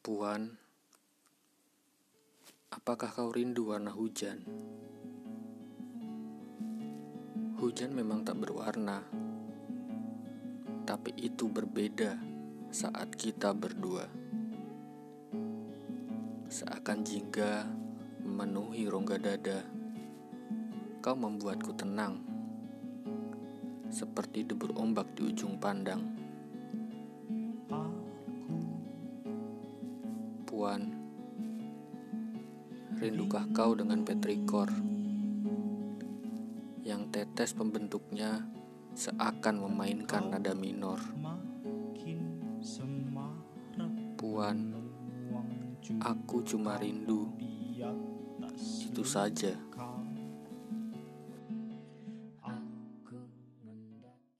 Puan, apakah kau rindu warna hujan? Hujan memang tak berwarna, tapi itu berbeda saat kita berdua. Seakan jingga memenuhi rongga dada, kau membuatku tenang, seperti debur ombak di ujung pandang. Puan, rindukah kau dengan petrikor yang tetes pembentuknya seakan memainkan nada minor? Puan, aku cuma rindu. Itu saja.